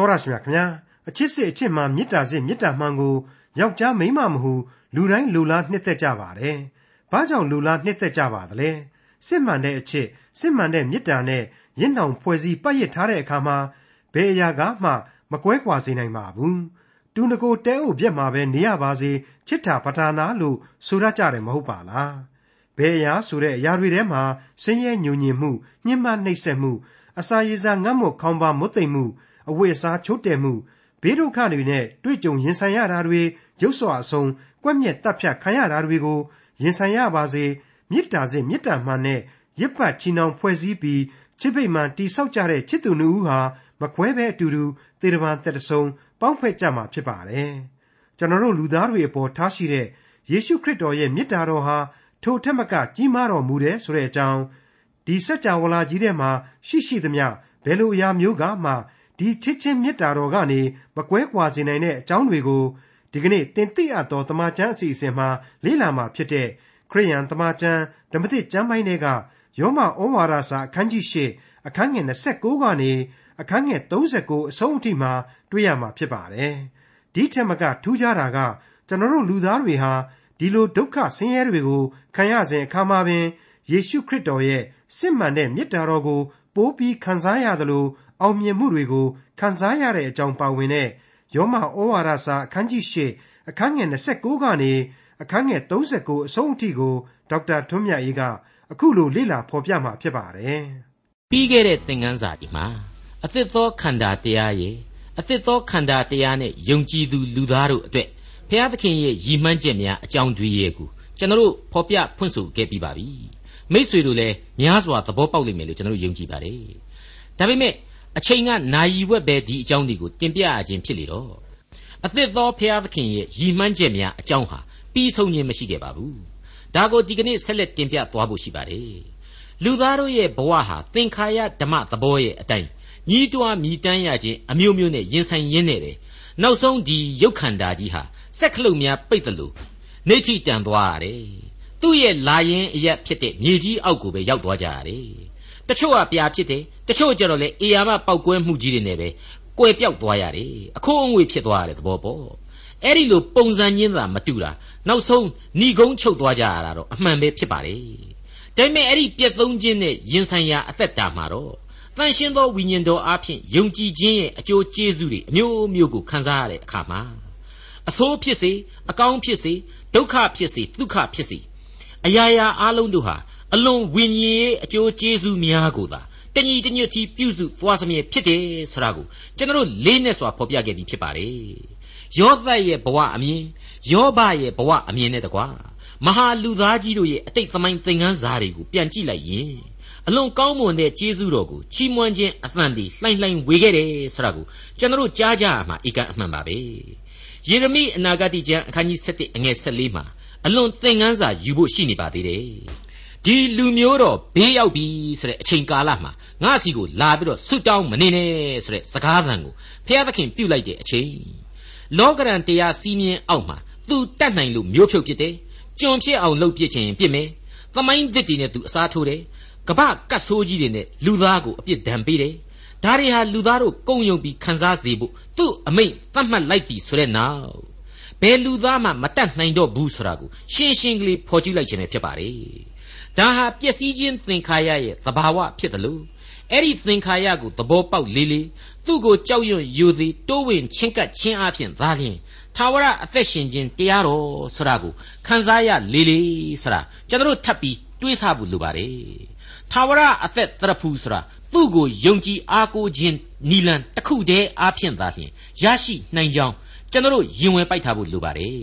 တော်ရရှိမြခင်ဗျာအချစ်စစ်အချစ်မှမေတ္တာစစ်မေတ္တာမှန်ကိုယောက်ျားမိန်းမမဟုလူတိုင်းလူလားနှစ်သက်ကြပါတယ်။ဘာကြောင့်လူလားနှစ်သက်ကြပါသလဲ။စစ်မှန်တဲ့အချစ်စစ်မှန်တဲ့မေတ္တာနဲ့ရင့်နှောင်ဖွဲ့စည်းပတ်ရစ်ထားတဲ့အခါမှာဘယ်အရာကမှမကွဲကွာစေနိုင်ပါဘူး။တူနကိုတဲအိုပြက်မှာပဲနေရပါစေချစ်တာပထာနာလို့ဆိုရကြတယ်မဟုတ်ပါလား။ဘယ်အရာဆိုတဲ့အရာတွေထဲမှာဆင်းရဲညဉ့်ညင်မှုညှဉ်းပန်းနှိပ်စက်မှုအစာရည်စာငတ်မွတ်ခေါင်းပါမွတ်သိမ်မှု အဝိအစားချိုးတယ်မှုဘေးဒုက္ခတွေနဲ့တွေ့ကြုံရင်ဆိုင်ရတာတွေရုပ်စွာအဆုံးကွက်မြက်တပ်ဖြတ်ခံရတာတွေကိုရင်ဆိုင်ရပါစေမေတ္တာစေမေတ္တာမှန်နဲ့ရစ်ပတ်ချီနှောင်ဖွဲ့စည်းပြီးချစ်ဖိတ်မှန်တိဆောက်ကြတဲ့ချစ်သူနှစ်ဦးဟာမခွဲပဲအတူတူသေတပံတက်တဆုံပေါင်းဖွဲ့ကြမှာဖြစ်ပါတယ်ကျွန်တော်တို့လူသားတွေအပေါ်ထားရှိတဲ့ယေရှုခရစ်တော်ရဲ့မေတ္တာတော်ဟာထိုထက်မကကြီးမားတော်မူတယ်ဆိုတဲ့အကြောင်းဒီစัจ java လာကြီးထဲမှာရှိရှိသမျှဘယ်လိုအရာမျိုးကမှ ဒီချစ်ချင်းမေတ္တာတော်ကနေမကွဲကွာစေနိုင်တဲ့အကြောင်းတွေကိုဒီကနေ့တင်ပြအပ်သောတမန်ကျမ်းအစီအစဉ်မှာလေ့လာမှာဖြစ်တဲ့ခရိယန်တမန်ကျမ်းဓမ္မသစ်ကျမ်းပိုင်းတွေကယောမဩဝါဒစာအခန်းကြီး၈အခန်းငယ်29ကနေအခန်းငယ်39အဆုံးအထိမှာတွေ့ရမှာဖြစ်ပါတယ်။ဒီထက်မကထူးခြားတာကကျွန်တော်တို့လူသားတွေဟာဒီလိုဒုက္ခဆင်းရဲတွေကိုခံရစဉ်အခါမှာပင်ယေရှုခရစ်တော်ရဲ့စစ်မှန်တဲ့မေတ္တာတော်ကိုပိုးပြီးခံစားရသလို အောင်မြင်မှုတွေကိုခံစားရတဲ့အကြောင်းပါဝင်တဲ့ယောမဩဝါဒစာအခန်းကြီး၈အခန်းငယ်29ကနေအခန်းငယ်39အဆုံးအထိကိုဒေါက်တာထွန်းမြတ်အေးကအခုလိုလေ့လာဖော်ပြမှာဖြစ်ပါတယ်။ပြီးခဲ့တဲ့သင်ခန်းစာဒီမှာအသစ်သောခန္ဓာတရားရဲ့အသစ်သောခန္ဓာတရားနဲ့ယုံကြည်သူလူသားတို့အတွက်ဘုရားသခင်ရဲ့ရည်မှန်းချက်များအကြောင်းတွေရဲ့ကိုကျွန်တော်ဖော်ပြဖွင့်ဆိုခဲ့ပြီးပါပြီ။မိษွေတို့လည်းများစွာသဘောပေါက်လိမ့်မယ်လို့ကျွန်တော်ယုံကြည်ပါတယ်။ဒါပေမဲ့ အချိန်ကနာယီဝက်ပဲဒီအကြောင်းတွေကိုတင်ပြရခြင်းဖြစ်လေတော့အသစ်သောဖျားသခင်ရဲ့ရည်မှန်းချက်များအကြောင်းဟာပြီးဆုံးခြင်းမရှိခဲ့ပါဘူးဒါကိုဒီကနေ့ဆက်လက်တင်ပြသွားဖို့ရှိပါတယ်လူသားတို့ရဲ့ဘဝဟာသင်္ခါရဓမ္မသဘောရဲ့အတိုင်းညီးတွားမြည်တမ်းရခြင်းအမျိုးမျိုးနဲ့ရင်ဆိုင်ရင်းနေတယ်နောက်ဆုံးဒီရုပ်ခန္ဓာကြီးဟာစက်ခလုတ်များပိတ်တယ်လို့နေထိတန်သွားရတယ်သူ့ရဲ့လာရင်အရက်ဖြစ်တဲ့မြေကြီးအောက်ကိုပဲရောက်သွားကြရတယ် တချို့ကပြာဖြစ်တယ်တချို့ကျတော့လေအေယာမပောက်ကွဲမှုကြီးတွေနဲ့ပဲကွယ်ပြောက်သွားရတယ်အခိုးအငွေဖြစ်သွားရတယ်သဘောပေါ့အဲ့ဒီလိုပုံစံချင်းသာမတူတာနောက်ဆုံးဏီကုန်းချုပ်သွားကြရတာတော့အမှန်ပဲဖြစ်ပါလေဒါပေမဲ့အဲ့ဒီပြက်သုံးခြင်းနဲ့ရင်ဆိုင်ရာအသက်တာမှာတော့တန်ရှင်းသောဝိညာဉ်တော်အားဖြင့်ယုံကြည်ခြင်းရဲ့အကျိုးကျေးဇူးတွေအမျိုးမျိုးကိုခံစားရတဲ့အခါမှာအဆိုးဖြစ်စေအကောင်းဖြစ်စေဒုက္ခဖြစ်စေဒုက္ခဖြစ်စေအရာရာအလုံးတို့ဟာ အလွန်ဝိညာဉ်ရေးအကျိုးကျေးဇူးများကိုသာတညီတညွတ်တီပြုစုသွားစမြဲဖြစ်တယ်ဆိုတာကိုကျွန်တော်လေးနဲ့စွာဖော်ပြခဲ့ပြီးဖြစ်ပါတယ်ယောသတ်ရဲ့ဘဝအမြင်ယောဘရဲ့ဘဝအမြင်နဲ့တကွာမဟာလူသားကြီးတို့ရဲ့အတိတ်သမိုင်းသင်ခန်းစာတွေကိုပြန်ကြည့်လိုက်ရင်အလွန်ကောင်းမွန်တဲ့ကျေးဇူးတော်ကိုချီးမွမ်းခြင်းအသံတွေလှိုင်းလှိုင်းဝေခဲ့တယ်ဆိုတာကိုကျွန်တော်ကြားကြရမှာဧကန်အမှန်ပါပဲယေရမိအနာဂတိကျမ်းအခန်းကြီး7အငယ်14မှာအလွန်သင်ခန်းစာယူဖို့ရှိနေပါသေးတယ် ဒီလူမျိုးတော်ဘေးရောက်ပြီဆိုတဲ့အချိန်ကာလမှာငါစီကိုလာပြီးတော့ဆွတောင်းမနေနဲ့ဆိုတဲ့စကားသံကိုဖျားသခင်ပြုတ်လိုက်တဲ့အချိန်လောကရန်တရားစီးမြင်အောက်မှာသူတတ်နိုင်လို့မျိုးဖြုတ်ဖြစ်တယ်ကျွန်ဖြစ်အောင်လှုပ်ပြစ်ခြင်းပြစ်မယ်သမိုင်းသစ်တွေနဲ့သူအစားထိုးတယ်ကပ္ပကတ်ဆိုးကြီးတွေနဲ့လူသားကိုအပြစ်ဒဏ်ပေးတယ်ဒါတွေဟာလူသားတို့ကုံယုံပြီးခံစားစေဖို့သူ့အမိန့်သတ်မှတ်လိုက်ပြီဆိုတဲ့နောက်ဘယ်လူသားမှမတတ်နိုင်တော့ဘူးဆိုတာကိုရှင်းရှင်းကလေးဖော်ကျူးလိုက်ခြင်းပဲဖြစ်ပါလေ ဒါဟာပျက်စီးခြင်းသင်္ခါရရဲ့သဘာဝဖြစ်တယ်လို့အဲ့ဒီသင်္ခါရကိုသဘောပေါက်လေးလေးသူ့ကိုကြောက်ရွံ့ယူသည်တိုးဝင်ချင်းကပ်ချင်းအဖြစ်သာလျှင်သာဝရအသက်ရှင်ခြင်းတရားတော်ဆိုတာကိုခံစားရလေးလေးဆိုတာကျွန်တော်ထပ်ပြီးတွေးဆဖို့လိုပါတယ်သာဝရအသက်တရဖူဆိုတာသူ့ကိုယုံကြည်အားကိုးခြင်းနီလန်တစ်ခုတည်းအားဖြင့်သာလျှင်ရရှိနိုင်ကြောင်းကျွန်တော်ရင်ဝင်ပိုက်ထားဖို့လိုပါတယ်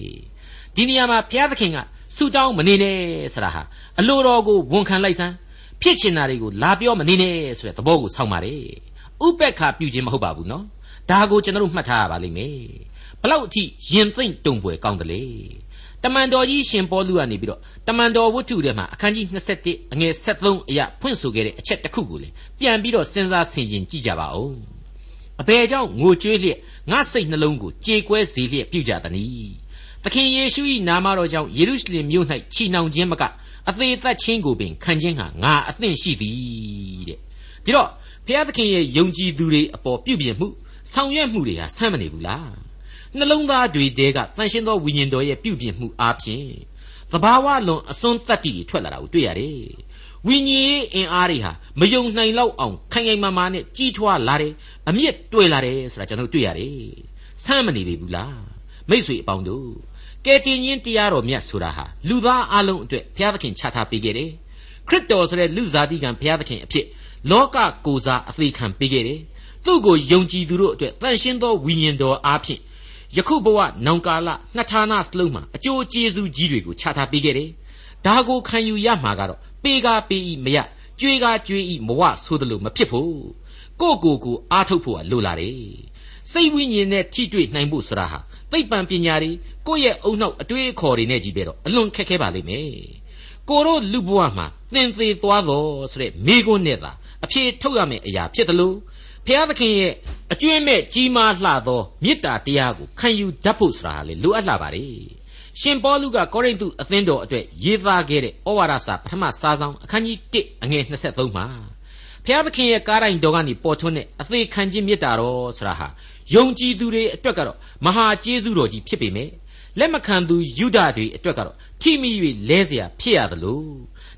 ဒီနေရာမှာဘုရားသခင်က ဆူတောင်းမနေနဲ့ဆိုတာဟာအလိုတော်ကိုဝန်ခံလိုက်စမ်းဖြစ်ချင်တာတွေကိုလာပြောမနေနဲ့ဆိုတဲ့သဘောကိုဆောင်းပါတယ်ဥပက္ခပြုခြင်းမဟုတ်ပါဘူးနော်ဒါကိုကျွန်တော်တို့မှတ်ထားရပါလိမ့်မယ်ဘလောက်အထိရင်သိမ့်တုံပွေကောင်းတယ်လေတမန်တော်ကြီးရှင်ပေါလုကနေပြီးတော့တမန်တော်ဝတ္ထုထဲမှာအခန်းကြီး27အငယ်73အရာဖွင့်ဆိုခဲ့တဲ့အချက်တစ်ခုကိုလေပြန်ပြီးတော့စဉ်းစားဆင်ခြင်ကြည့်ကြပါဦးအဘယ်ကြောင့်ငိုကြွေးလျက်ငါစိတ်နှလုံးကိုကြေကွဲစေလျက်ပြုကြသနည်း သခင်ယေရှု၏နာမတော်ကြောင့်ယေရုရှလင်မြို့၌ချီနှောင်ခြင်းမကအသေးသက်ချင်းကိုပင်ခံခြင်းဟာငါအသင့်ရှိသည်တဲ့ဒီတော့ဘုရားသခင်ရဲ့ယုံကြည်သူတွေအပေါ်ပြုပြင်မှုဆောင်ရွက်မှုတွေဟာဆမ်းမနေဘူးလားနှလုံးသားတွေတဲကတန်ရှင်းသောဝိညာဉ်တော်ရဲ့ပြုပြင်မှုအားဖြင့်သဘာဝလွန်အစွန်းတတ္တိတွေထွက်လာတာကိုတွေ့ရတယ်ဝိညာဉ်ရေးအင်အားတွေဟာမယုံနိုင်လောက်အောင်ခိုင်ခိုင်မာမာနဲ့ကြီးထွားလာတယ်အမြင့်တွေ့လာတယ်ဆိုတာကျွန်တော်တွေ့ရတယ်ဆမ်းမနေပြီဘူးလားမိတ်ဆွေအပေါင်းတို့ ကယ်တင်ရှင်တရားတော်မြတ်ဆိုတာဟာလူသားအလုံးအတွက်ဘုရားသခင်ချထားပေးခဲ့တယ်ခရစ်တော်ဆိုတဲ့လူစားတိကံဘုရားသခင်အဖြစ်လောကကိုစားအသေးခံပေးခဲ့တယ်သူ့ကိုယုံကြည်သူတို့အတွက်တန်ရှင်းသောဝိညာဉ်တော်အားဖြင့်ယခုဘဝနောင်ကာလနှစ်ဌာနစလုံးမှာအကျိုးကျေးဇူးကြီးတွေကိုချထားပေးခဲ့တယ်ဒါကိုခံယူရမှာကတော့ပေးကားပေးဤမရကြွေးကားကြွေးဤမဝဆိုသလိုမဖြစ်ဖို့ကိုကိုကိုအားထုတ်ဖို့ကလိုလာတယ်စိတ်ဝိညာဉ်နဲ့ထိတွေ့နိုင်ဖို့ဆိုတာဟာ သိပ္ပံပညာတွေကိုယ့်ရဲ့အုံနောက်အတွေးအခေါ်တွေနဲ့ကြီးပဲတော့အလွန်ခက်ခဲပါလိမ့်မယ်ကိုတို့လူဘဝမှာသင်သေးသွားတော့ဆိုတဲ့မိကွန်းနဲ့သာအဖြေထုတ်ရမယ့်အရာဖြစ်တယ်လို့ဖျားသခင်ရဲ့အကျွင့်မဲ့ကြီးမားလှသောမေတ္တာတရားကိုခံယူတတ်ဖို့ဆိုတာလေလိုအပ်လာပါလေရှင်ပေါလုကကောရိန္သုအသင်းတော်အတွက်ရေးသားခဲ့တဲ့ဩဝါဒစာပထမစာဆောင်အခန်းကြီး1အငယ်23မှာဖျားသခင်ရဲ့ကားတိုင်းတော်ကနေပေါ်ထွန်းတဲ့အသေးခံခြင်းမေတ္တာတော်ဆိုတာဟာ ယုံကြည်သူတွေအတွက်ကတော့မဟာကျေးဇူးတော်ကြီးဖြစ်ပေမဲ့လက်မခံသူယုဒတွေအတွက်ကတော့ထိမိ၍လဲเสียဖြစ်ရသလို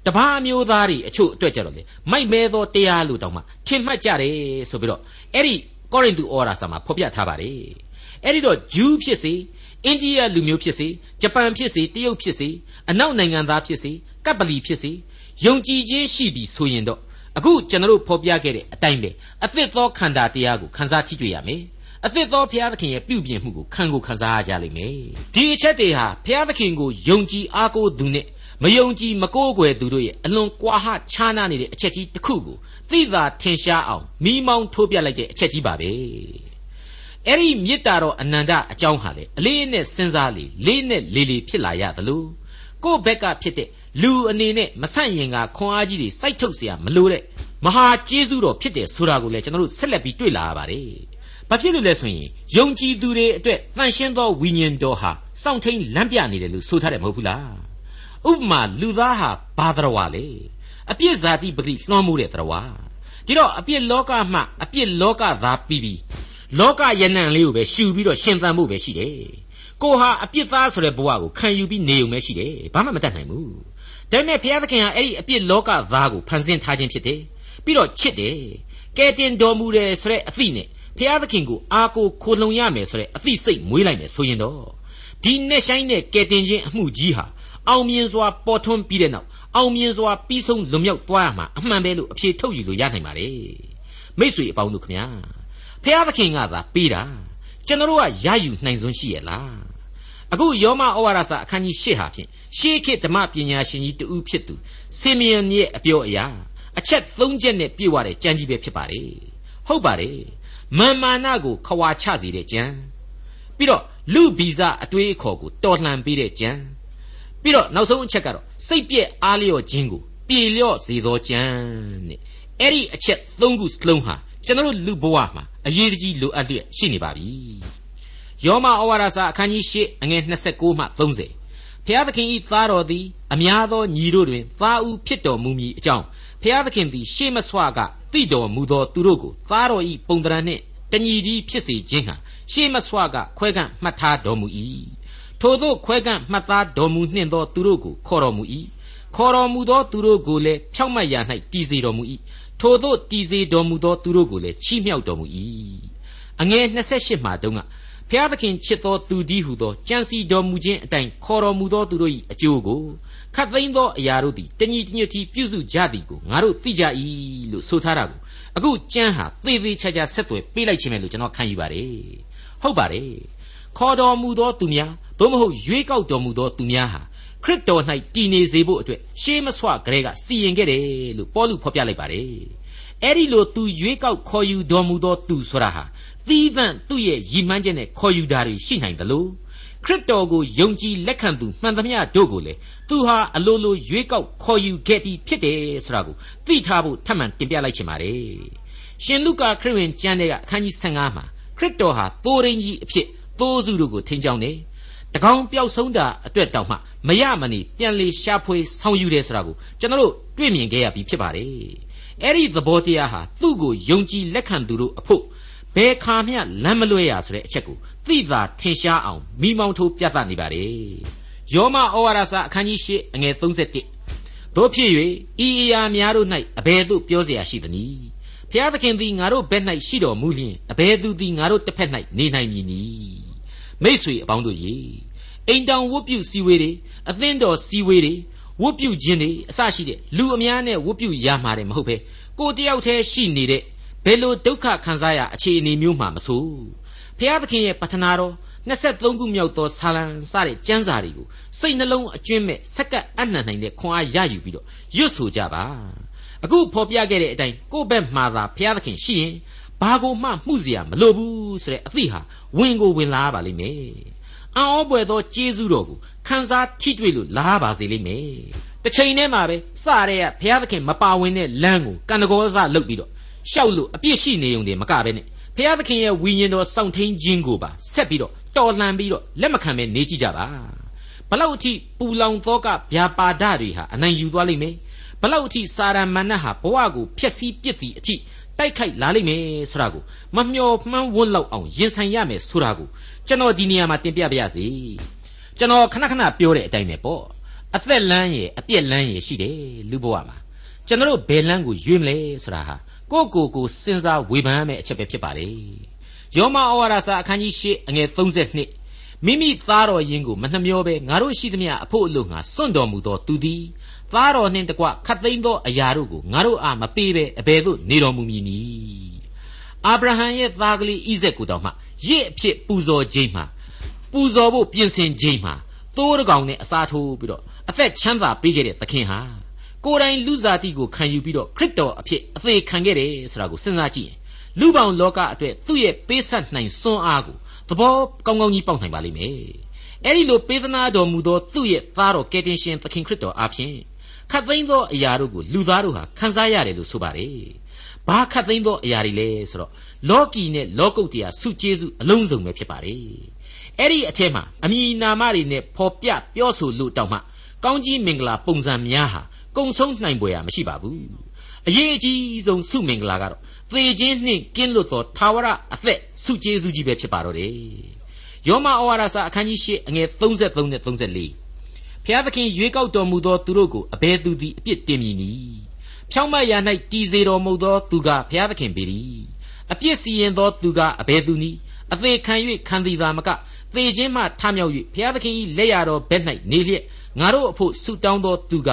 တပားမျိုးသားတွေအချို့အတွက်ကြတော့လေမိုက်မဲသောတရားလို့တောင်မှထင်မှတ်ကြတယ်ဆိုပြီးတော့အဲ့ဒီကောရိန္သုဩဝါဒစာမှာဖော်ပြထားပါတယ်အဲ့ဒီတော့ဂျူးဖြစ်စေအိန္ဒိယလူမျိုးဖြစ်စေဂျပန်ဖြစ်စေတရုတ်ဖြစ်စေအနောက်နိုင်ငံသားဖြစ်စေကပ္ပလီဖြစ်စေယုံကြည်ခြင်းရှိပြီဆိုရင်တော့အခုကျွန်တော်တို့ဖော်ပြခဲ့တဲ့အတိုင်းပဲအသစ်သောခန္ဓာတရားကိုခန်းစားထိတွေ့ရမယ် အသစ်သောဘုရားသခင်ရဲ့ပြုပြင်မှုကိုခံကိုခံစားရကြလိမ့်မယ်ဒီအချက်တွေဟာဘုရားသခင်ကိုယုံကြည်အားကိုးသူနဲ့မယုံကြည်မကိုးကွယ်သူတို့ရဲ့အလွန်ကွာဟခြားနားနေတဲ့အချက်ကြီးတစ်ခုကိုသိသာထင်ရှားအောင်မိမောင်းထိုးပြလိုက်တဲ့အချက်ကြီးပါပဲအဲ့ဒီမေတ္တာတော်အနန္တအကြောင်းဟာလေအလေးနဲ့စဉ်းစားလေလေးနဲ့လေလေဖြစ်လာရသလိုကိုယ့်ဘက်ကဖြစ်တဲ့လူအနေနဲ့မဆန့်ရင်ကခွန်အားကြီးတွေစိုက်ထုတ်เสียမလို့တဲ့မဟာကျေးဇူးတော်ဖြစ်တယ်ဆိုတာကိုလည်းကျွန်တော်တို့ဆက်လက်ပြီးတွေ့လာရပါတယ် ဘာဖြစ်လို့လဲဆိုရင်ယုံကြည်သူတွေအတွက်တန်ရှင်းသောဝိညာဉ်တော်ဟာစောင့်ထိန်လမ်းပြနေတယ်လို့ဆိုထားတယ်မဟုတ်ဘူးလားဥပမာလူသားဟာဘာတော်ဝါလေအပြစ်ဇာတိပတိလွှမ်းမိုးတဲ့တော်ဝါဒီတော့အပြစ်လောကမှအပြစ်လောကသာပြီးပြီးလောကယနံလေးကိုပဲရှူပြီးတော့ရှင်သန်ဖို့ပဲရှိတယ်ကိုဟာအပြစ်သားဆိုတဲ့ဘဝကိုခံယူပြီးနေုံပဲရှိတယ်ဘာမှမတတ်နိုင်ဘူးဒါပေမဲ့ဘုရားသခင်ကအဲ့ဒီအပြစ်လောကသားကိုဖန်ဆင်းထားခြင်းဖြစ်တယ်ပြီးတော့ချစ်တယ်ကဲတင်တော်မူတယ်ဆိုတဲ့အသည့်နဲ့ ဖျားသခင်ကိုအာကိုခိုလုံရမယ်ဆိုတဲ့အသိစိတ်မွေးလိုက်မယ်ဆိုရင်တော့ဒီနဲ့ဆိုင်တဲ့ကယ်တင်ခြင်းအမှုကြီးဟာအောင်မြင်စွာပေါ်ထွန်းပြီးတဲ့နောက်အောင်မြင်စွာပြီးဆုံးလွန်မြောက်သွားရမှာအမှန်ပဲလို့အဖြေထုတ်ယူလို့ရနိုင်ပါလေမိษွေအပေါင်းတို့ခမညာဖျားသခင်ကသာပေးတာကျွန်တော်တို့ကရယူနိုင်စွမ်းရှိရဲ့လားအခုယောမဩဝါဒစာအခန်းကြီး၈ဟာဖြင့်ရှေးခေတ်ဓမ္မပညာရှင်ကြီးတူဖြစ်သူဆေမီယန်ရဲ့အပြောအရာအချက်၃ချက်နဲ့ပြည့်ဝတဲ့ကြံကြီးပဲဖြစ်ပါလေဟုတ်ပါတယ် မာမာနကိုခွာချစေတဲ့ကြံပြီးတော့လူဗီဇအတွေးအခေါ်ကိုတော်လှန်ပေးတဲ့ကြံပြီးတော့နောက်ဆုံးအချက်ကတော့စိတ်ပြက်အားလျော့ခြင်းကိုပြေလျော့စေသောကြံတဲ့အဲ့ဒီအချက်သုံးခုစလုံးဟာကျွန်တော်လူဘဝမှာအရေးကြီးလိုအပ်လျက်ရှိနေပါပြီယောမဩဝါဒစာအခန်းကြီး၈အငယ်29မှ30ဖျားသခင်ဤသားတော်သည်အများသောညီတို့တွင်သားဦးဖြစ်တော်မူမည်အကြောင်းဖျားသခင်သည်ရှေးမဆွက သိတော်မူသောသူတို့ကိုသားတော်ဤပုံတရံနှင့်တညီဒီဖြစ်စေခြင်းဟာရှေးမဆွကခွဲကန့်မှတ်ထားတော်မူ၏ထို့သောခွဲကန့်မှတ်သားတော်မူနှင့်သောသူတို့ကိုခေါ်တော်မူ၏ခေါ်တော်မူသောသူတို့ကိုလည်းဖြောက်မတ်ရာ၌တည်စေတော်မူ၏ထို့သောတည်စေတော်မူသောသူတို့ကိုလည်းချီးမြှောက်တော်မူ၏အငယ်28မှာတုန်းကဖျားသခင်ချစ်သောသူဒီဟုသောကြံစီတော်မူခြင်းအတိုင်းခေါ်တော်မူသောသူတို့၏အကျိုးကို ခတ်သိမ်းသောအရာတို့သည်တညီတညွတ်တီပြုစုကြသည်ကိုငါတို့သိကြ၏လို့ဆိုထားတာကိုအခုကျမ်းဟာသေသေးချာချာဆက်သွယ်ပေးလိုက်ခြင်းပဲလို့ကျွန်တော်ခံယူပါတယ်ဟုတ်ပါတယ်ခေါ်တော်မူသောသူများသို့မဟုတ်ရွေးကောက်တော်မူသောသူများဟာခရစ်တော်၌တည်နေစေဖို့အတွက်ရှေးမဆွကလေးကစီရင်ခဲ့တယ်လို့ပေါလုဖော်ပြလိုက်ပါတယ်အဲ့ဒီလိုသူရွေးကောက်ခေါ်ယူတော်မူသောသူဆိုတာဟာသီးသန့်သူ့ရဲ့ရည်မှန်းချက်နဲ့ခေါ်ယူတာတွေရှိနိုင်တယ်လို့ ခရစ်တော်ကိုယုံကြည်လက်ခံသူမှန်သမျှတို့ကိုလေသူဟာအလိုလိုရွေးကောက်ခေါ်ယူခဲ့ပြီးဖြစ်တယ်ဆိုတာကိုသိထားဖို့ထပ်မံတင်ပြလိုက်ချင်ပါတယ်ရှင်လုကာခရစ်ဝင်ကျမ်းတဲ့အခန်းကြီး15မှာခရစ်တော်ဟာသိုးရင်းကြီးအဖြစ်သိုးစုတို့ကိုထိန်းချောင်းတယ်တကောင်ပျောက်ဆုံးတာအတွက်တောင်မှမရမနေပြန်လေရှာဖွေဆောင်ယူတယ်ဆိုတာကိုကျွန်တော်တို့တွေ့မြင်ခဲ့ရပြီးဖြစ်ပါတယ်အဲ့ဒီသဘောတရားဟာသူ့ကိုယုံကြည်လက်ခံသူတို့အဖို့ဘယ်ခါမျှလမ်းမလွဲရဆိုတဲ့အချက်ကို သိသာထင်ရှားအောင်မိမောင်းထိုးပြသနေပါလေယောမဩဝါဒစာအခန်းကြီး၈အငယ်31တို့ဖြစ်၍ဤအရာများတို့၌အဘယ်သို့ပြောเสียရှိသနည်းဖျားသခင်သည်ငါတို့ဘက်၌ရှိတော်မူလျင်အဘယ်သူသည်ငါတို့တစ်ဖက်၌နေနိုင်မည်နည်းမိษွေအပေါင်းတို့ရေအိမ်တောင်ဝတ်ပြုစည်းဝေးတွေအသင်းတော်စည်းဝေးတွေဝတ်ပြုခြင်းတွေအစရှိတဲ့လူအများနဲ့ဝတ်ပြုရမှာတယ်မဟုတ်ပဲကိုတယောက်တည်းရှိနေတဲ့ဘယ်လိုဒုက္ခခံစားရအခြေအနေမျိုးမှမဆို ဖျားသခင်ရဲ့ပထနာတော်23ခုမြောက်သောဆာလံစတဲ့ကျမ်းစာတွေကိုစိတ်နှလုံးအကျွင့်မဲ့စက္ကပ်အနှံ့နိုင်တဲ့ခွန်အားရယူပြီးတော့ရွတ်ဆိုကြပါအခုဖော်ပြခဲ့တဲ့အတိုင်းကိုယ့်ဘက်မှာသာဘုရားသခင်ရှိရင်ဘာကိုမှမှုเสียမလိုဘူးဆိုတဲ့အသည့်ဟာဝင်ကိုဝင်လာပါလိမ့်မယ်အံ့ဩပွေသောကျေးဇူးတော်ကိုခန်းစားထိတွေ့လို့လာပါစေလိမ့်မယ်တစ်ချိန်တည်းမှာပဲစတဲ့ကဘုရားသခင်မပါဝင်တဲ့လမ်းကိုကန္တကောစလုပ်ပြီးတော့ရှောက်လို့အပြစ်ရှိနေုံတည်းမကပဲနဲ့ ဘုရားသခင်ရဲ့ဝိညာဉ်တော်စောင့်ထိန်ခြင်းကိုပါဆက်ပြီးတော့တော်လှန်ပြီးတော့လက်မခံပဲနေကြည့်ကြပါဘလောက်အထိပူလောင်သောကဗျာပါဒတွေဟာအနိုင်ယူသွားလိမ့်မယ်ဘလောက်အထိစာရမဏတ်ဟာဘဝကိုဖျက်ဆီးပစ်သည်အထိတိုက်ခိုက်လာလိမ့်မယ်ဆိုတာကိုမမျော်မှန်းဝန်းလောက်အောင်ရင်ဆိုင်ရမယ်ဆိုတာကိုကျွန်တော်ဒီနေရာမှာတင်ပြပါရစေကျွန်တော်ခဏခဏပြောတဲ့အတိုင်းပဲပေါ့အသက်လမ်းရဲ့အပြက်လမ်းရဲ့ရှိတယ်လူဘဝမှာကျွန်တော်ဘယ်လမ်းကိုရွေးမလဲဆိုတာဟာ ကိုကိုကိုစဉ်းစားဝေဖန်ရမယ့်အချက်ပဲဖြစ်ပါလေယောမဩဝါဒစာအခန်းကြီး၈အငယ်32မိမိသားတော်ယင်းကိုမနှမျောပဲငါတို့ရှိသမျှအဖို့အလို့ငါစွန့်တော်မူသောသူသည်သားတော်နှင့်တကွခတ်သိမ်းသောအရာတို့ကိုငါတို့အားမပေးပဲအဘယ်သို့နေတော်မူမည်နည်းအာဗြဟံရဲ့သားကလေးဣဇက်ကိုတောင်မှရစ်အဖြစ်ပူဇော်ခြင်းမှာပူဇော်ဖို့ပြင်ဆင်ခြင်းမှာသိုးတကောင်နဲ့အစားထိုးပြီးတော့အသက်ချမ်းသာပေးခဲ့တဲ့သခင်ဟာ ကိုယ်တိုင်လူစားတိကိုခံယူပြီးတော့ခရစ်တော်အဖြစ်အသေးခံခဲ့တယ်ဆိုတာကိုစဉ်းစားကြည့်ရင်လူပောင်လောကအတွက်သူ့ရဲ့ပေးဆက်နိုင်စွမ်းအားကိုသဘောကောင်းကောင်းကြီးပေါက်နိုင်ပါလိမ့်မယ်အဲ့ဒီလိုပေးသနာတော်မူသောသူ့ရဲ့သားတော်ကယ်တင်ရှင်သခင်ခရစ်တော်အားဖြင့်ခတ်သိမ်းသောအရာတို့ကိုလူသားတို့ဟာခံစားရတယ်လို့ဆိုပါတယ်။ဘာခတ်သိမ်းသောအရာတွေလဲဆိုတော့လောကီနဲ့လောကုတ်တရားစုကျေးဇူးအလုံးစုံပဲဖြစ်ပါတယ်။အဲ့ဒီအထက်မှာအမည်နာမတွေနဲ့ဖော်ပြပြောဆိုလို့တောင်းမှကောင်းကြီးမင်္ဂလာပုံစံများဟာ ကုံဆုံးနိုင်ပွဲရမရှိပါဘူး။အရေးအကြီးဆုံးစုမင်္ဂလာကတော့သေခြင်းနှင့်ကင်းလွတ်သောသာဝရအသက်စုကျေးဇူးကြီးပဲဖြစ်ပါတော့တယ်။ယောမဩဝါဒစာအခန်းကြီး၈အငယ်33နဲ့34ဖျားသခင်ရွေးကောက်တော်မူသောသူတို့ကိုအဘယ်သူသည်အပြစ်တင်မည်နည်းဖြောင်းမတ်ရာ၌တည်စေတော်မူသောသူကဖျားသခင်ပေ၏အပြစ်စီရင်သောသူကအဘယ်သူနည်းအသေးခံ၍ခံသည်သာမကသေခြင်းမှထမြောက်၍ဘုရားသခင်၏လက်ရတော်ဘက်၌နေလျက်ငါတို့အဖို့ဆုတောင်းသောသူက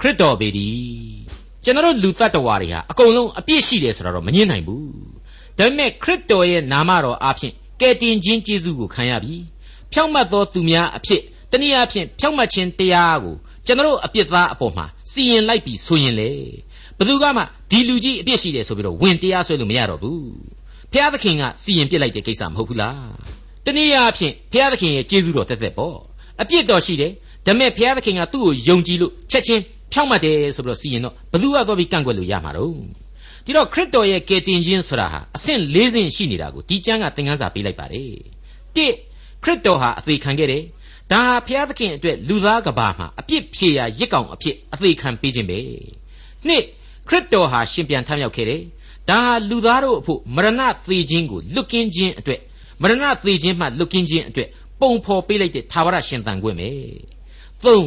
ခရစ်တော်ပေသည်ကျွန်တော်လူတ attva တွေဟာအကုန်လုံးအပြစ်ရှိတယ်ဆိုတော့မငြင်းနိုင်ဘူးဒါပေမဲ့ခရစ်တော်ရဲ့နာမတော်အဖြစ်ကယ်တင်ခြင်းကျေးဇူးကိုခံရပြီဖြောင့်မတ်သောသူများအဖြစ်တနည်းအားဖြင့်ဖြောင့်မတ်ခြင်းတရားကိုကျွန်တော်အပြစ်သားအပေါ်မှာစီရင်လိုက်ပြီဆိုရင်လေဘယ်သူကမှဒီလူကြီးအပြစ်ရှိတယ်ဆိုပြီးတော့ဝင်တရားဆွဲလို့မရတော့ဘူးဖျားသခင်ကစီရင်ပြစ်လိုက်တဲ့ကိစ္စမဟုတ်ဘူးလားတနည်းအားဖြင့်ဖျားသခင်ရဲ့ကျေးဇူးတော်တက်တက်ပေါ့အပြစ်တော်ရှိတယ်ဒါပေမဲ့ဖျားသခင်ကသူ့ကိုယုံကြည်လို့ချက်ချင်း ဖြောင့်မတ်တယ်ဆိုပြီးတော့စီရင်တော့ဘယ်သူကသွားပြီးကန့်ကွက်လို့ရမှာတော့ဒီတော့ခရစ်တော်ရဲ့ကယ်တင်ခြင်းဆိုတာဟာအဆင့်၄ဆင့်ရှိနေတာကိုဒီကျမ်းကသင်ခန်းစာပေးလိုက်ပါတယ်၁ခရစ်တော်ဟာအသေးခံခဲ့တယ်ဒါဟာဘုရားသခင်အတွက်လူသားကဘာမှာအပြစ်ဖြေရာရစ်ကောင်အဖြစ်အသေးခံပေးခြင်းပဲနှစ်ခရစ်တော်ဟာရှင်ပြန်ထမြောက်ခဲ့တယ်ဒါဟာလူသားတို့အဖို့မရဏသေခြင်းကိုလွတ်ကင်းခြင်းအတွက်မရဏသေခြင်းမှလွတ်ကင်းခြင်းအတွက်ပုံဖော်ပေးလိုက်တဲ့သာဝရရှင်သန်ခွင့်ပဲသုံး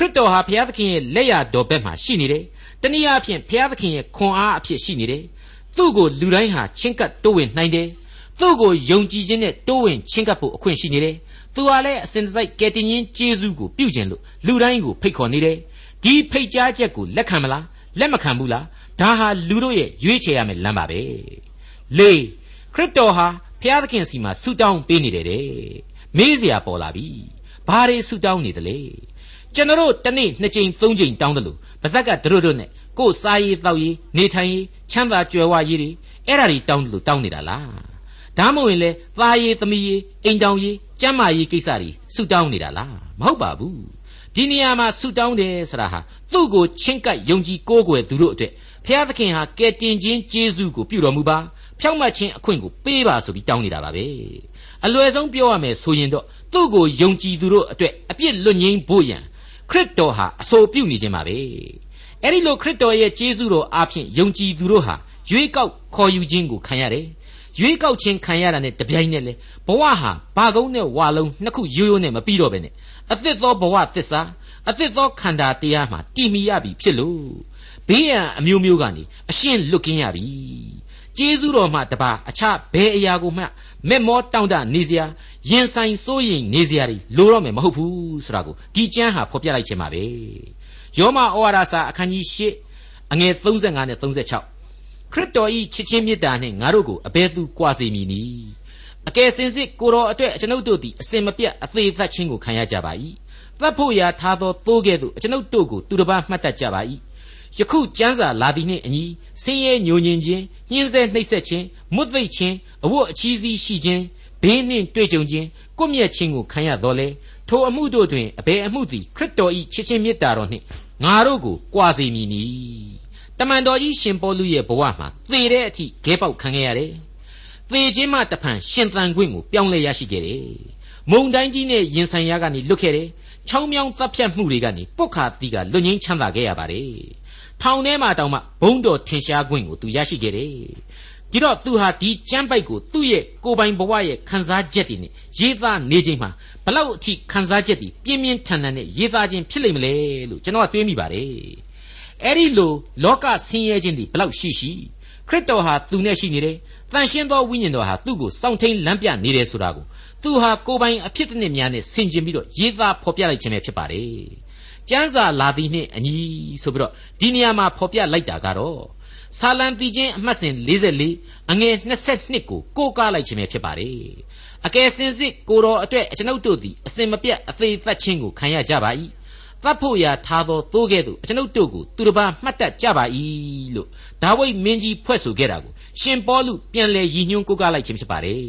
ခရစ်တော်ဟာဘုရားသခင်ရဲ့လက်ရတော်ဘက်မှာရှိနေတယ်။တနည်းအားဖြင့်ဘုရားသခင်ရဲ့ခွန်အားအဖြစ်ရှိနေတယ်။သူ့ကိုလူတိုင်းဟာချင်းကပ်တိုးဝင်နိုင်တယ်။သူ့ကိုယုံကြည်ခြင်းနဲ့တိုးဝင်ချင်းကပ်ဖို့အခွင့်ရှိနေတယ်။သူဟာလည်းအစဉ်တစိုက်ကယ်တင်ရှင်ယေရှုကိုပြုကျင်လို့လူတိုင်းကိုဖိတ်ခေါ်နေတယ်။ဒီဖိတ်ကြားချက်ကိုလက်ခံမလား။လက်မခံဘူးလား။ဒါဟာလူတို့ရဲ့ရွေးချယ်ရမယ့်လမ်းပါပဲ။လေးခရစ်တော်ဟာဘုရားသခင်စီမှာဆူတောင်းပေးနေတယ်တဲ့။မေးစရာပေါ်လာပြီ။ဘာတွေဆူတောင်းနေတယ်လဲ။ ကျွန်တော်တနေ့နှစ်ကြိမ်သုံးကြိမ်တောင်းတယ်လို့ပါဇက်ကတို့တို့နဲ့ကိုယ်စားရေးတောက်ရေးနေထိုင်ရေးချမ်းသာကြွယ်ဝရေးတွေအဲ့ဒါတွေတောင်းတယ်လို့တောင်းနေတာလားဒါမှမဟုတ်ရင်လေသားရေးသမီးရေးအိမ်တောင်ရေးကျမ်းမာရေးကိစ္စတွေဆုတောင်းနေတာလားမဟုတ်ပါဘူးဒီနေရာမှာဆုတောင်းတယ်ဆိုတာဟာသူ့ကိုချင်းကပ်ယုံကြည်ကိုးကွယ်သူတို့အတွက်ဖျားသခင်ဟာကယ်တင်ခြင်းကျေးဇူးကိုပြုတော်မူပါဖြောင့်မတ်ခြင်းအခွင့်ကိုပေးပါဆိုပြီးတောင်းနေတာပါပဲအလွယ်ဆုံးပြောရမယ်ဆိုရင်တော့သူ့ကိုယုံကြည်သူတို့အတွက်အပြစ်လွတ်ငြိမ်းဖို့ရန် ခရစ်တော်ဟာအဆိုပြုနေခြင်းပါပဲအဲ့ဒီလိုခရစ်တော်ရဲ့ကျေးဇူးတော်အားဖြင့်ယုံကြည်သူတို့ဟာရွေးကောက်ခေါ်ယူခြင်းကိုခံရတယ်ရွေးကောက်ခြင်းခံရတာနဲ့တပြိုင်နက်လေဘဝဟာဘာကုန်းနဲ့ဝါလုံးနှစ်ခုရိုးရိုးနဲ့မပြီးတော့ပဲနဲ့အသစ်သောဘဝသစ္စာအသစ်သောခန္ဓာတရားမှာတည်မီရပြီဖြစ်လို့ဘေးရန်အမျိုးမျိုးကနေအရှင်းလွတ်ကင်းရပြီ ကျေးဇူးတော်မှတပါအခြားဘယ်အရာကိုမှမက်မောတောင့်တနေစရာရင်ဆိုင်စိုးရိမ်နေစရာတွေလိုတော့မယ်မဟုတ်ဘူးဆိုတာကိုဒီကျမ်းဟာဖော်ပြလိုက်ခြင်းပါပဲယောမဩဝါဒစာအခန်းကြီး၈အငယ်35နဲ့36ခရစ်တော်ဤချစ်ချင်းမေတ္တာနှင့်ငါတို့ကိုအဘယ်သူကြွားစေမည်နည်းအကယ်စင်စစ်ကိုတော်အတွက်ကျွန်ုပ်တို့သည်အစင်မပြတ်အသေးသက်ခြင်းကိုခံရကြပါ၏သတ်ဖို့ရာထားသောသိုးကဲ့သို့ကျွန်ုပ်တို့ကိုသူတစ်ပါးမှတ်တတ်ကြပါ၏ ယခုကျမ်းစာလာသည်နှင့်အညီဆင်းရဲညိုညင်ခြင်းညှင်းဆဲနှိပ်စက်ခြင်းမွတ်သိပ်ခြင်းအဝတ်အချီးစီးရှိခြင်းဘေးနှင့်တွေ့ကြုံခြင်းကွမျက်ခြင်းကိုခံရတော်လေထိုအမှုတို့တွင်အဘယ်အမှုသည်ခရစ်တော်၏ချစ်ခြင်းမေတ္တာတော်နှင့်ငါတို့ကိုကြွာစေမည်နီတမန်တော်ကြီးရှင်ပေါလုရဲ့ဘဝမှာသေတဲ့အထိခဲပေါက်ခံခဲ့ရတယ်သေခြင်းမှတဖန်ရှင်သန်ခွင့်ကိုပြောင်းလဲရရှိခဲ့တယ်မုံတိုင်းကြီးနဲ့ရင်ဆိုင်ရကနေလွတ်ခဲ့တယ်ချောင်းမြောင်းတပ်ဖြတ်မှုတွေကနေပုတ်ခါတီးကလွတ်ငင်းချမ်းသာခဲ့ရပါတယ် ထောင်ထဲမှာတောင်မှဘုံတော်ထင်ရှားခွင့်ကိုသူရရှိခဲ့တယ်ဒီတော့သူဟာဒီကျမ်းပိုက်ကိုသူ့ရဲ့ကိုယ်ပိုင်ဘဝရဲ့ခံစားချက်တွေနဲ့ရေးသားနေချိန်မှာဘလောက်အထိခံစားချက်တွေပြင်းပြင်းထန်ထန်နဲ့ရေးသားခြင်းဖြစ်လိမ့်မလဲလို့ကျွန်တော်ကတွေးမိပါတယ်အဲ့ဒီလိုလောကဆင်းရဲခြင်းတွေဘလောက်ရှိရှိခရစ်တော်ဟာသူနဲ့ရှိနေတယ်တန်ရှင်းသောဝိညာဉ်တော်ဟာသူ့ကိုစောင့်ထိန်လမ်းပြနေတယ်ဆိုတာကိုသူဟာကိုယ်ပိုင်အဖြစ်တစ်နှစ်များနဲ့ဆင်ခြင်ပြီးတော့ရေးသားဖော်ပြလိုက်ခြင်းပဲဖြစ်ပါတယ် ကျမ်းစာလာသည်နှင့်အညီဆိုပြီးတော့ဒီနေရာမှာဖော်ပြလိုက်တာကတော့ဆာလံတီချင်းအမှတ်စဉ်44အငယ်22ကိုကိုးကားလိုက်ခြင်းပဲဖြစ်ပါတယ်အကယ်စင်စစ်ကိုတော်အတွက်ကျွန်ုပ်တို့သည်အစင်မပြတ်အသေးသက်ခြင်းကိုခံရကြပါ၏သတ်ဖို့ရာထားသောသိုးကဲ့သို့ကျွန်ုပ်တို့ကိုသူတစ်ပါးမှတ်တတ်ကြပါ၏လို့ဒါဝိဒ်မင်းကြီးဖွဲ့ဆိုခဲ့တာကိုရှင်ပေါလုပြန်လည်ရည်ညွှန်းကိုးကားလိုက်ခြင်းဖြစ်ပါတယ်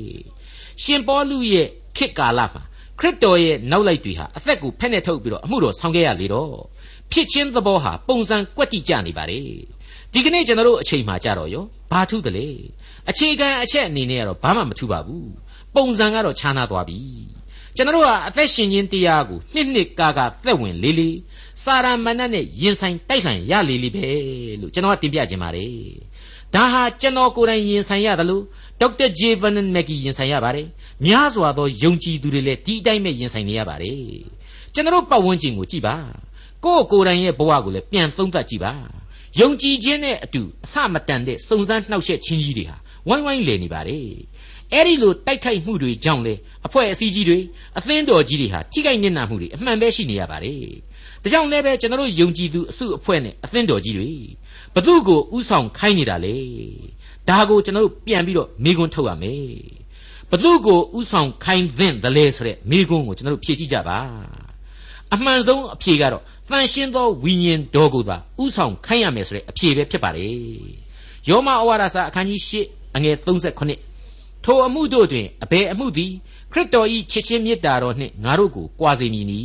ရှင်ပေါလုရဲ့ခေတ်ကာလမှာ ခရစ်တော်ရဲ့နောက်လိုက်တွေဟာအသက်ကိုဖက်နဲ့ထုတ်ပြီးတော့အမှုတော်ဆောင်ခဲ့ရလေတော့ဖြစ်ချင်းသဘောဟာပုံစံကွက်တိကျနေပါတယ်ဒီကနေ့ကျွန်တော်တို့အချိန်မှကြတော့ရောဘာထူးတယ်လေအခြေခံအချက်အနေနဲ့ကတော့ဘာမှမထူးပါဘူးပုံစံကတော့ခြားနာသွားပြီကျွန်တော်တို့ကအသက်ရှင်ခြင်းတရားကိုနှစ်နှစ်ကာကာသက်ဝင်လေးလေးစာရမဏတ်နဲ့ရင်ဆိုင်တိုက်ဆိုင်ရလေးလေးပဲလို့ကျွန်တော်ကတင်ပြခြင်းပါတယ်ဒါဟာကျွန်တော်ကိုယ်တိုင်ရင်ဆိုင်ရတယ်လို့ဒေါက်တာဂျေဗန်မက်ကီရင်ဆိုင်ရပါတယ် များစွာသောယုံကြည်သူတွေလည်းဒီအတိုင်းပဲရင်ဆိုင်နေရပါတယ်ကျွန်တော်ပတ်ဝန်းကျင်ကိုကြည့်ပါကိုယ့်ကိုယ်တိုင်ရဲ့ဘဝကိုလည်းပြန်သုံးသပ်ကြည့်ပါယုံကြည်ခြင်းနဲ့အတူအစမတန်တဲ့စုံစမ်းနှောက်ယှက်ခြင်းကြီးတွေဟာဝိုင်းဝိုင်းလည်နေပါတယ်အဲ့ဒီလိုတိုက်ခိုက်မှုတွေကြောင့်လေအဖွဲ့အစည်းကြီးတွေအသင်းတော်ကြီးတွေဟာထိခိုက်နစ်နာမှုတွေအမှန်ပဲရှိနေရပါတယ်ဒါကြောင့်လည်းပဲကျွန်တော်တို့ယုံကြည်သူအစုအဖွဲ့နဲ့အသင်းတော်ကြီးတွေဘသူကိုဥဆောင်ခိုင်းနေတာလေဒါကိုကျွန်တော်တို့ပြန်ပြီးတော့မိကွန်းထုတ်ရမယ် ဘသူကိုဥဆောင်ခိုင်းသင့်တယ်လဲဆိုတဲ့မိကွန်းကိုကျွန်တော်တို့ဖြေကြည့်ကြပါအမှန်ဆုံးအဖြေကတော့တန်ရှင်းသောဝိညာဉ်တော်ကိုသာဥဆောင်ခိုင်းရမယ်ဆိုတဲ့အဖြေပဲဖြစ်ပါလေယောမဩဝါဒစာအခန်းကြီး၈အငယ်38ထိုအမှုတို့တွင်အဘယ်အမှုသည်ခရစ်တော်၏ချစ်ချင်းမေတ္တာတော်နှင့်ငါတို့ကိုကြွာစေမည်နီ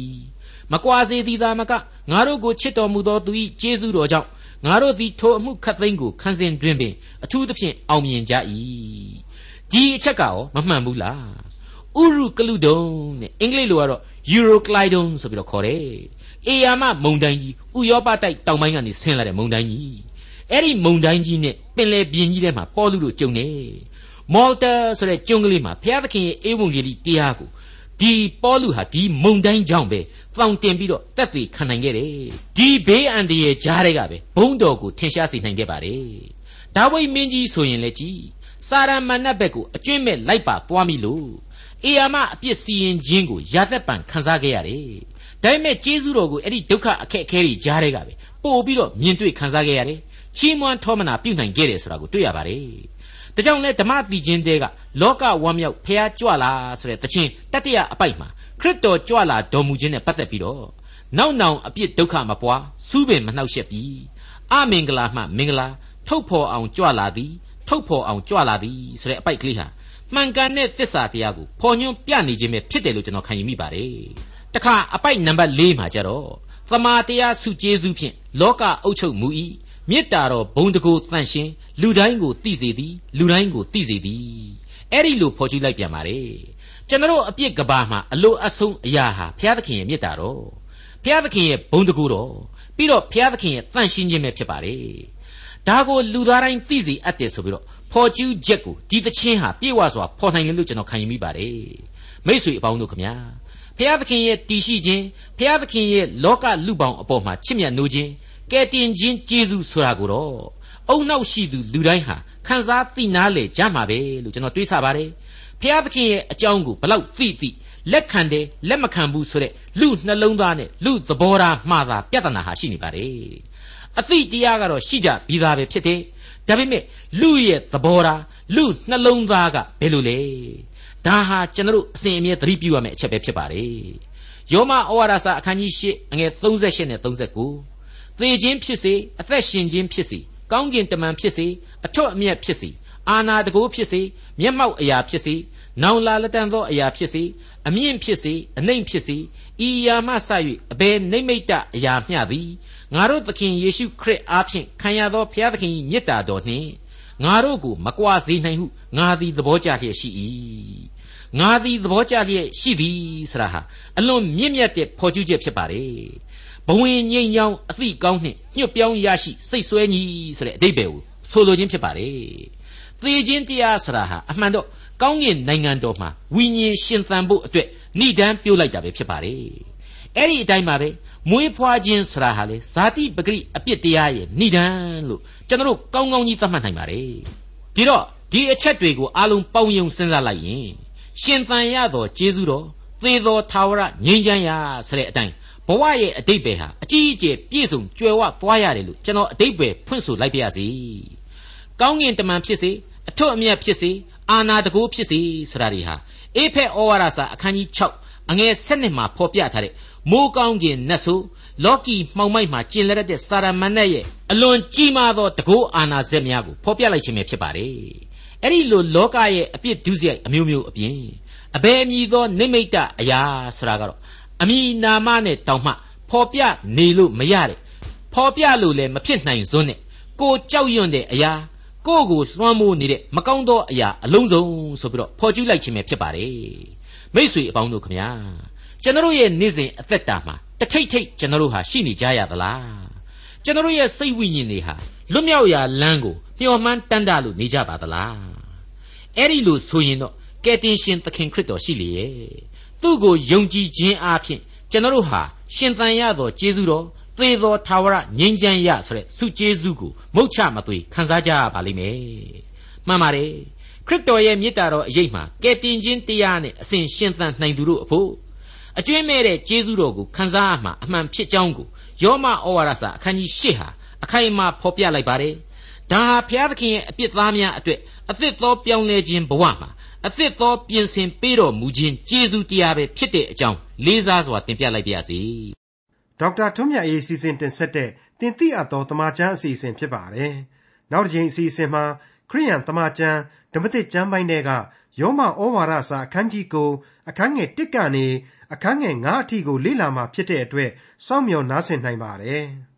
မကွာစေသည်သာမကငါတို့ကိုချစ်တော်မူသောသူ၏ကျေးဇူးတော်ကြောင့်ငါတို့သည်ထိုအမှုခတ်သိမ်းကိုခံစဉ်တွင်ပင်အထူးသဖြင့်အောင်မြင်ကြ၏ ဒီအချက်ကရောမမှန်ဘူးလားဥရုကလုဒုံနဲ့အင်္ဂလိပ်လိုကတော့ Euroclydon ဆိုပြီးတော့ခေါ်တယ်အေယာမမုန်တိုင်းကြီးဥရောပတိုက်တောင်ပိုင်းကနေဆင်းလာတဲ့မုန်တိုင်းကြီးအဲ့ဒီမုန်တိုင်းကြီးနဲ့ပင်လယ်ပြင်ကြီးထဲမှာပေါ်လူတို့ကျုံနေမော်တာဆိုတဲ့ကျုံကလေးမှာဘုရားသခင်ရဲ့အေဝံဂေလိတရားကိုဒီပေါ်လူဟာဒီမုန်တိုင်းကြောင့်ပဲတောင်တင်ပြီးတော့တက်သေးခံနိုင်ခဲ့တယ်ဒီဘေးအန္တရာယ်ကြားတွေကပဲဘုံတော်ကိုထင်ရှားစေနိုင်ခဲ့ပါတယ်ဒါဝိမင်းကြီးဆိုရင်လည်းကြည် စာရမဏတ်ဘက်ကိုအကျွင့်မဲ့လိုက်ပါသွားမိလို့အေယာမအပြစ်စီရင်ခြင်းကိုရာသက်ပံခံစားခဲ့ရတယ်ဒါပေမဲ့ကျေးဇူးတော်ကိုအဲ့ဒီဒုက္ခအခက်အခဲတွေကြားတွေကပဲပို့ပြီးတော့မြင်တွေ့ခံစားခဲ့ရတယ်ချီးမွမ်းထောမနာပြုနိုင်ခဲ့တယ်ဆိုတာကိုတွေ့ရပါတယ်ဒါကြောင့်လဲဓမ္မတိချင်းတဲကလောကဝမ်းမြောက်ဖះကြွလာဆိုတဲ့တခြင်းတတ္တရအပိုက်မှာခရစ်တော်ကြွလာတော်မူခြင်းနဲ့ပတ်သက်ပြီးတော့နောက်နောင်အပြစ်ဒုက္ခမပွားစူးပင်မနှောက်ယှက်ပြီးအမင်္ဂလာမှမင်္ဂလာထုတ်ဖော်အောင်ကြွလာသည် ထုတ်ဖော်အောင်ကြွလာသည်ဆိုတဲ့အပိုက်ကလေးဟာမှန်ကန်တဲ့သစ္စာတရားကိုဖော်ညွှန်းပြနေခြင်းပဲဖြစ်တယ်လို့ကျွန်တော်ခံယူမိပါတယ်တခါအပိုက်နံပါတ်၄မှာကျတော့သမာတရားစုကျေးဇူးဖြင့်လောကအုပ်ချုပ်မူ၏မေတ္တာတော်ဘုံတကိုတန့်ရှင်လူတိုင်းကိုသိစေသည်လူတိုင်းကိုသိစေသည်အဲ့ဒီလိုဖော်ကြည့်လိုက်ပြန်ပါတယ်ကျွန်တော်အပြစ်ကဘာမှာအလိုအဆုံးအရာဟာဘုရားသခင်ရဲ့မေတ္တာတော်ဘုရားသခင်ရဲ့ဘုံတကူတော်ပြီးတော့ဘုရားသခင်ရဲ့တန့်ရှင်းခြင်းပဲဖြစ်ပါတယ် ဒါကိုလူသားတိုင်းသိစေအပ်တယ်ဆိုပြီးတော့ဖော်ကျူးချက်ကိုဒီသချင်းဟာပြေဝစွာဖော်နိုင်တယ်လို့ကျွန်တော်ခံယူမိပါတယ်မိษွေအပေါင်းတို့ခမညာဖျားသခင်ရဲ့တည်ရှိခြင်းဖျားသခင်ရဲ့လောကလူပေါင်းအပေါ်မှာချစ်မြတ်နိုးခြင်းကဲတင်ခြင်းကျေးဇူးဆိုတာကိုတော့အုံနောက်ရှိသူလူတိုင်းဟာခံစားသိနာလေကြမှာပဲလို့ကျွန်တော်တွေးဆပါတယ်ဖျားသခင်ရဲ့အကြောင်းကိုဘလောက်သိသိလက်ခံတယ်လက်မခံဘူးဆိုတဲ့လူနှလုံးသားနဲ့လူသဘောထားမှားတာပြဿနာဟာရှိနေပါတယ် အသိတရားကတော့ရှိကြပြီးသားပဲဖြစ်တယ်ဒါပေမဲ့လူရဲ့သဘောထားလူနှလုံးသားကဘယ်လိုလဲဒါဟာကျွန်တော်အစဉ်အမြဲသတိပြုရမယ့်အချက်ပဲဖြစ်ပါတယ်ယောမဩဝါဒစာအခန်းကြီး၈အငယ်38နဲ့39သေခြင်းဖြစ်စေအသက်ရှင်ခြင်းဖြစ်စေကောင်းကင်တမန်ဖြစ်စေအထွတ်အမြတ်ဖြစ်စေအာနာတကိုးဖြစ်စေမျက်မှောက်အရာဖြစ်စေနောင်လာလက်တန်သောအရာဖြစ်စေအမြင့်ဖြစ်စေအနှိမ့်ဖြစ်စေဤအရာမှစ၍အဘယ်နိမ့်မိတ်တအရာမျှသည် ငါတို့သခင်ယေရှုခရစ်အားဖြင့်ခံရသောဘုရားသခင်၏မေတ္တာတော်နှင့်ငါတို့ကိုမကွာစေနိုင်ဟုငါသည်သဘောကျလျက်ရှိ၏ငါသည်သဘောကျလျက်ရှိသည်ဆရာဟာအလွန်မြင့်မြတ်တဲ့ဖော်ကျူးချက်ဖြစ်ပါတယ်ဘဝင်ငိမ့်ညောင်းအသည့်ကောင်းနှင့်ညွတ်ပြောင်းရရှိစိတ်ဆွဲညီဆိုတဲ့အတိတ်ပဲကိုဆိုလိုခြင်းဖြစ်ပါတယ်သေခြင်းတရားဆရာဟာအမှန်တော့ကောင်းကင်နိုင်ငံတော်မှာဝိညာဉ်ရှင်သန်ဖို့အတွက်ဏိဒန်းပြုတ်လိုက်တာပဲဖြစ်ပါတယ်အဲ့ဒီအတိုင်းပါပဲ မွေးဖွားခြင်းဆရာဟာလေဇာတိပဂရိအပြစ်တရားရဲ့ဏိဒန်းလို့ကျွန်တော်တို့ကောင်းကောင်းကြီးသတ်မှတ်နိုင်ပါတယ်ဒီတော့ဒီအချက်တွေကိုအားလုံးပေါင်းယုံစဉ်းစားလိုက်ရင်ရှင်သန်ရသောကျေးဇူးတော်သေသောထာဝရငြိမ်းချမ်းရာဆိုတဲ့အတိုင်းဘဝရဲ့အတိတ်ပဲဟာအကြီးအကျယ်ပြည့်စုံကြွယ်ဝသွားရတယ်လို့ကျွန်တော်အတိတ်ပဲဖွင့်ဆိုလိုက်ပါရစေကောင်းကင်တမန်ဖြစ်စေအထွတ်အမြတ်ဖြစ်စေအာနာတကိုးဖြစ်စေဆိုတာတွေဟာအေဖက်ဩဝါဒစာအခန်းကြီး6အငယ်7မှာဖော်ပြထားတဲ့ မိုးကောင်းကင်နတ်ဆိုလော်ကီမှောင်မိုက်မှာကျင်လရက်တဲ့စာရမဏေရဲ့အလွန်ကြီးမားသောတကိုးအာနာဇက်များကိုဖော်ပြလိုက်ခြင်းပဲဖြစ်ပါတယ်အဲ့ဒီလိုလောကရဲ့အပြစ်ဒုစရိုက်အမျိုးမျိုးအပြင်အဘယ်အမည်သောနိမိတ်တအရာဆိုတာကတော့အမည်နာမနဲ့တောင်မှဖော်ပြနေလို့မရတဲ့ဖော်ပြလို့လည်းမဖြစ်နိုင်စွန်းနဲ့ကိုကြောက်ရွံ့တဲ့အရာကိုယ့်ကိုလွှမ်းမိုးနေတဲ့မကောင်းသောအရာအလုံးစုံဆိုပြီးတော့ဖော်ကျူးလိုက်ခြင်းပဲဖြစ်ပါတယ်မိษွေအပေါင်းတို့ခမညာ ကျွန်တော်ရဲ့နေ့စဉ်အသက်တာမှာတထိတ်ထိတ်ကျွန်တော်ဟာရှိနေကြရသလားကျွန်တော်ရဲ့စိတ်ဝိညာဉ်တွေဟာလွတ်မြောက်ရာလမ်းကိုမျှော်မှန်းတမ်းတလို့နေကြပါသလားအဲ့ဒီလိုဆိုရင်တော့ကယ်တင်ရှင်သခင်ခရစ်တော်ရှိလေရဲ့သူ့ကိုယုံကြည်ခြင်းအပြင်ကျွန်တော်ဟာရှင်သန်ရသောကျေးဇူးတော်သေသောထာဝရငြိမ်းချမ်းရဆိုတဲ့ဆုကျေးဇူးကိုမုတ်ချမသွေခံစားကြရပါလိမ့်မယ်မှန်ပါတယ်ခရစ်တော်ရဲ့မေတ္တာတော်အရေးမှာကယ်တင်ခြင်းတရားနဲ့အစဉ်ရှင်သန်နိုင်သူတို့အဖို့ အကျွင်းမဲ့တဲ့ကျေးဇူးတော်ကိုခံစားရမှာအမှန်ဖြစ်ကြောင်းကိုယောမဩဝါဒစာအခန်းကြီး၈ဟာအခိုင်အမာဖော်ပြလိုက်ပါတယ်ဒါဟာဘုရားသခင်ရဲ့အပြစ်သားများအတွက်အသစ်သောပြောင်းလဲခြင်းဘဝမှာအသစ်သောပြင်ဆင်ပေးတော်မူခြင်းကျေးဇူးတရားပဲဖြစ်တဲ့အကြောင်းလေးစားစွာတင်ပြလိုက်ပါရစေဒေါက်တာထွန်းမြတ်အေးစီစဉ်တင်ဆက်တဲ့တင်ပြအပ်သောတမချန်းအစီအစဉ်ဖြစ်ပါတယ်နောက်တစ်ချိန်အစီအစဉ်မှာခရိယန်တမချန်းဓမ္မသစ်ကျမ်းပိုင်းတွေကယောမဩဝါဒစာအခန်းကြီးကိုအခန်းငယ်1ကနေ အခန်းငယ်9အထိကိုလေ့လာမှာဖြစ်တဲ့အတွက်စောင့်မျှော်နားဆင်နိုင်ပါတယ်။